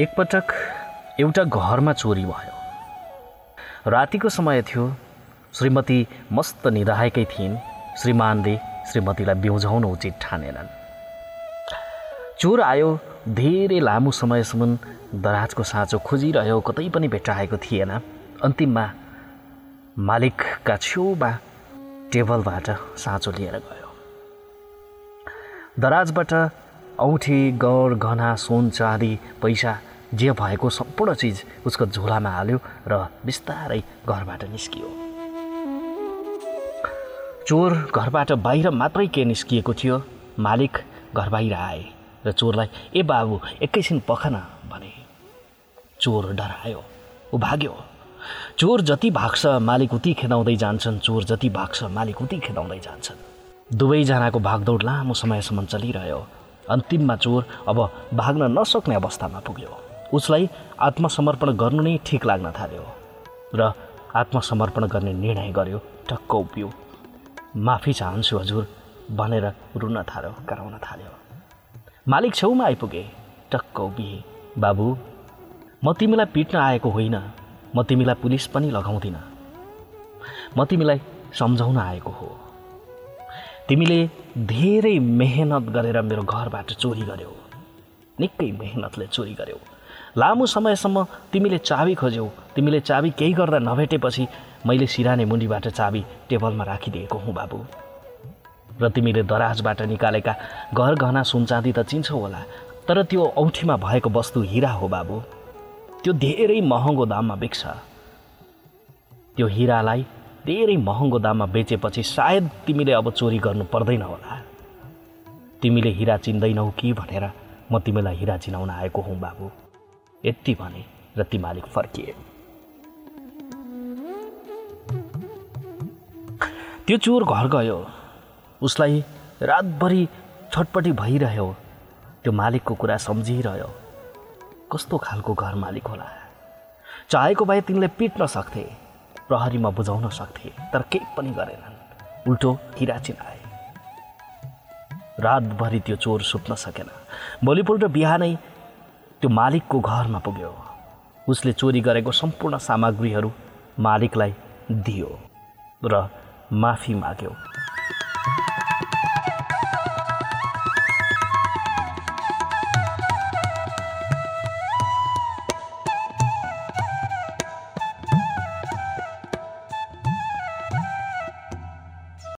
एकपटक एउटा घरमा चोरी भयो। रातिको समय थियो। श्रीमती मस्त निधाएकै थिइन्। श्रीमानले श्रीमतीलाई बिउझाउन उचित ठानेनन्। चोर आयो धेरै लामो समयसम्म। दराजको साँचो खोजिरह्यो कतै पनि भेटाएको थिएन। अन्तिममा मालिकका छेउमा टेबलबाट साँचो लिएर गयो। दराजबाट औँठी गौर गहना सुन चाँदी पैसा जे भएको सम्पूर्ण चिज उसको झोलामा हाल्यो र बिस्तारै घरबाट निस्कियो। चोर घरबाट बाहिर मात्रै के निस्किएको थियो मालिक घर बाहिर आए र चोरलाई ए बाबु एकैछिन पखन भने। चोर डरायो ऊ भाग्यो चोर जति भाग्छ मालिक उति खेदाउँदै जान्छन्। चोर जति भाग्छ मालिक उति खेदाउँदै जान्छन्। दुवैजनाको भागदौड लामो समयसम्म चलिरह्यो। अन्तिममा चोर अब भाग्न नसक्ने अवस्थामा पुग्यो। उसलाई आत्मसमर्पण गर्नु नै ठिक लाग्न थाल्यो र आत्मसमर्पण गर्ने निर्णय गर्यो टक्क उभियो। माफी चाहन्छु हजुर भनेर रुन थाल्यो कराउन थाल्यो। मालिक छेउमा आइपुगे टक्क उभिए। बाबु म तिमीलाई पिट्न आएको होइन। म तिमीलाई पुलिस पनि लगाउँदिनँ। म तिमीलाई सम्झाउन आएको हो। तिमीले धेरै मेहनत गरेर मेरो घरबाट चोरी गर्यौ। निकै मेहनतले चोरी गर्यौ। लामो समयसम्म तिमीले चाबी खोज्यौ। तिमीले चाबी केही गर्दा नभेटेपछि मैले सिराने मुन्डीबाट चाबी टेबलमा राखिदिएको हुँ बाबु। र तिमीले दराजबाट निकालेका घर गहना सुनचाँदी त चिन्छौ होला तर त्यो औँठीमा भएको वस्तु हिरा हो बाबु। त्यो धेरै महँगो दाममा बिक्छ त्यो हिरालाई धेरै महँगो दाममा बेचेपछि सायद तिमीले अब चोरी गर्नु पर्दैन होला। तिमीले हिरा चिन्दैनौ कि भनेर म तिमीलाई हिरा चिनाउन आएको हुँ बाबु। यति भने र ती मालिक फर्किए। त्यो चोर घर गयो। उसलाई रातभरि छटपट्टि भइरह्यो। त्यो मालिकको कुरा सम्झिरह्यो। कस्तो खालको घर मालिक होला? चाहेको भए तिनले पिट्न सक्थे प्रहरीमा बुझाउन सक्थे तर केही पनि गरेनन्। उल्टो हिरा चिनाए रातभरि त्यो चोर सुत्न सकेन। भोलिपल्ट बिहानै त्यो मालिकको घरमा पुग्यो। उसले चोरी गरेको सम्पूर्ण सामग्रीहरू मालिकलाई दियो र माफी माग्यो।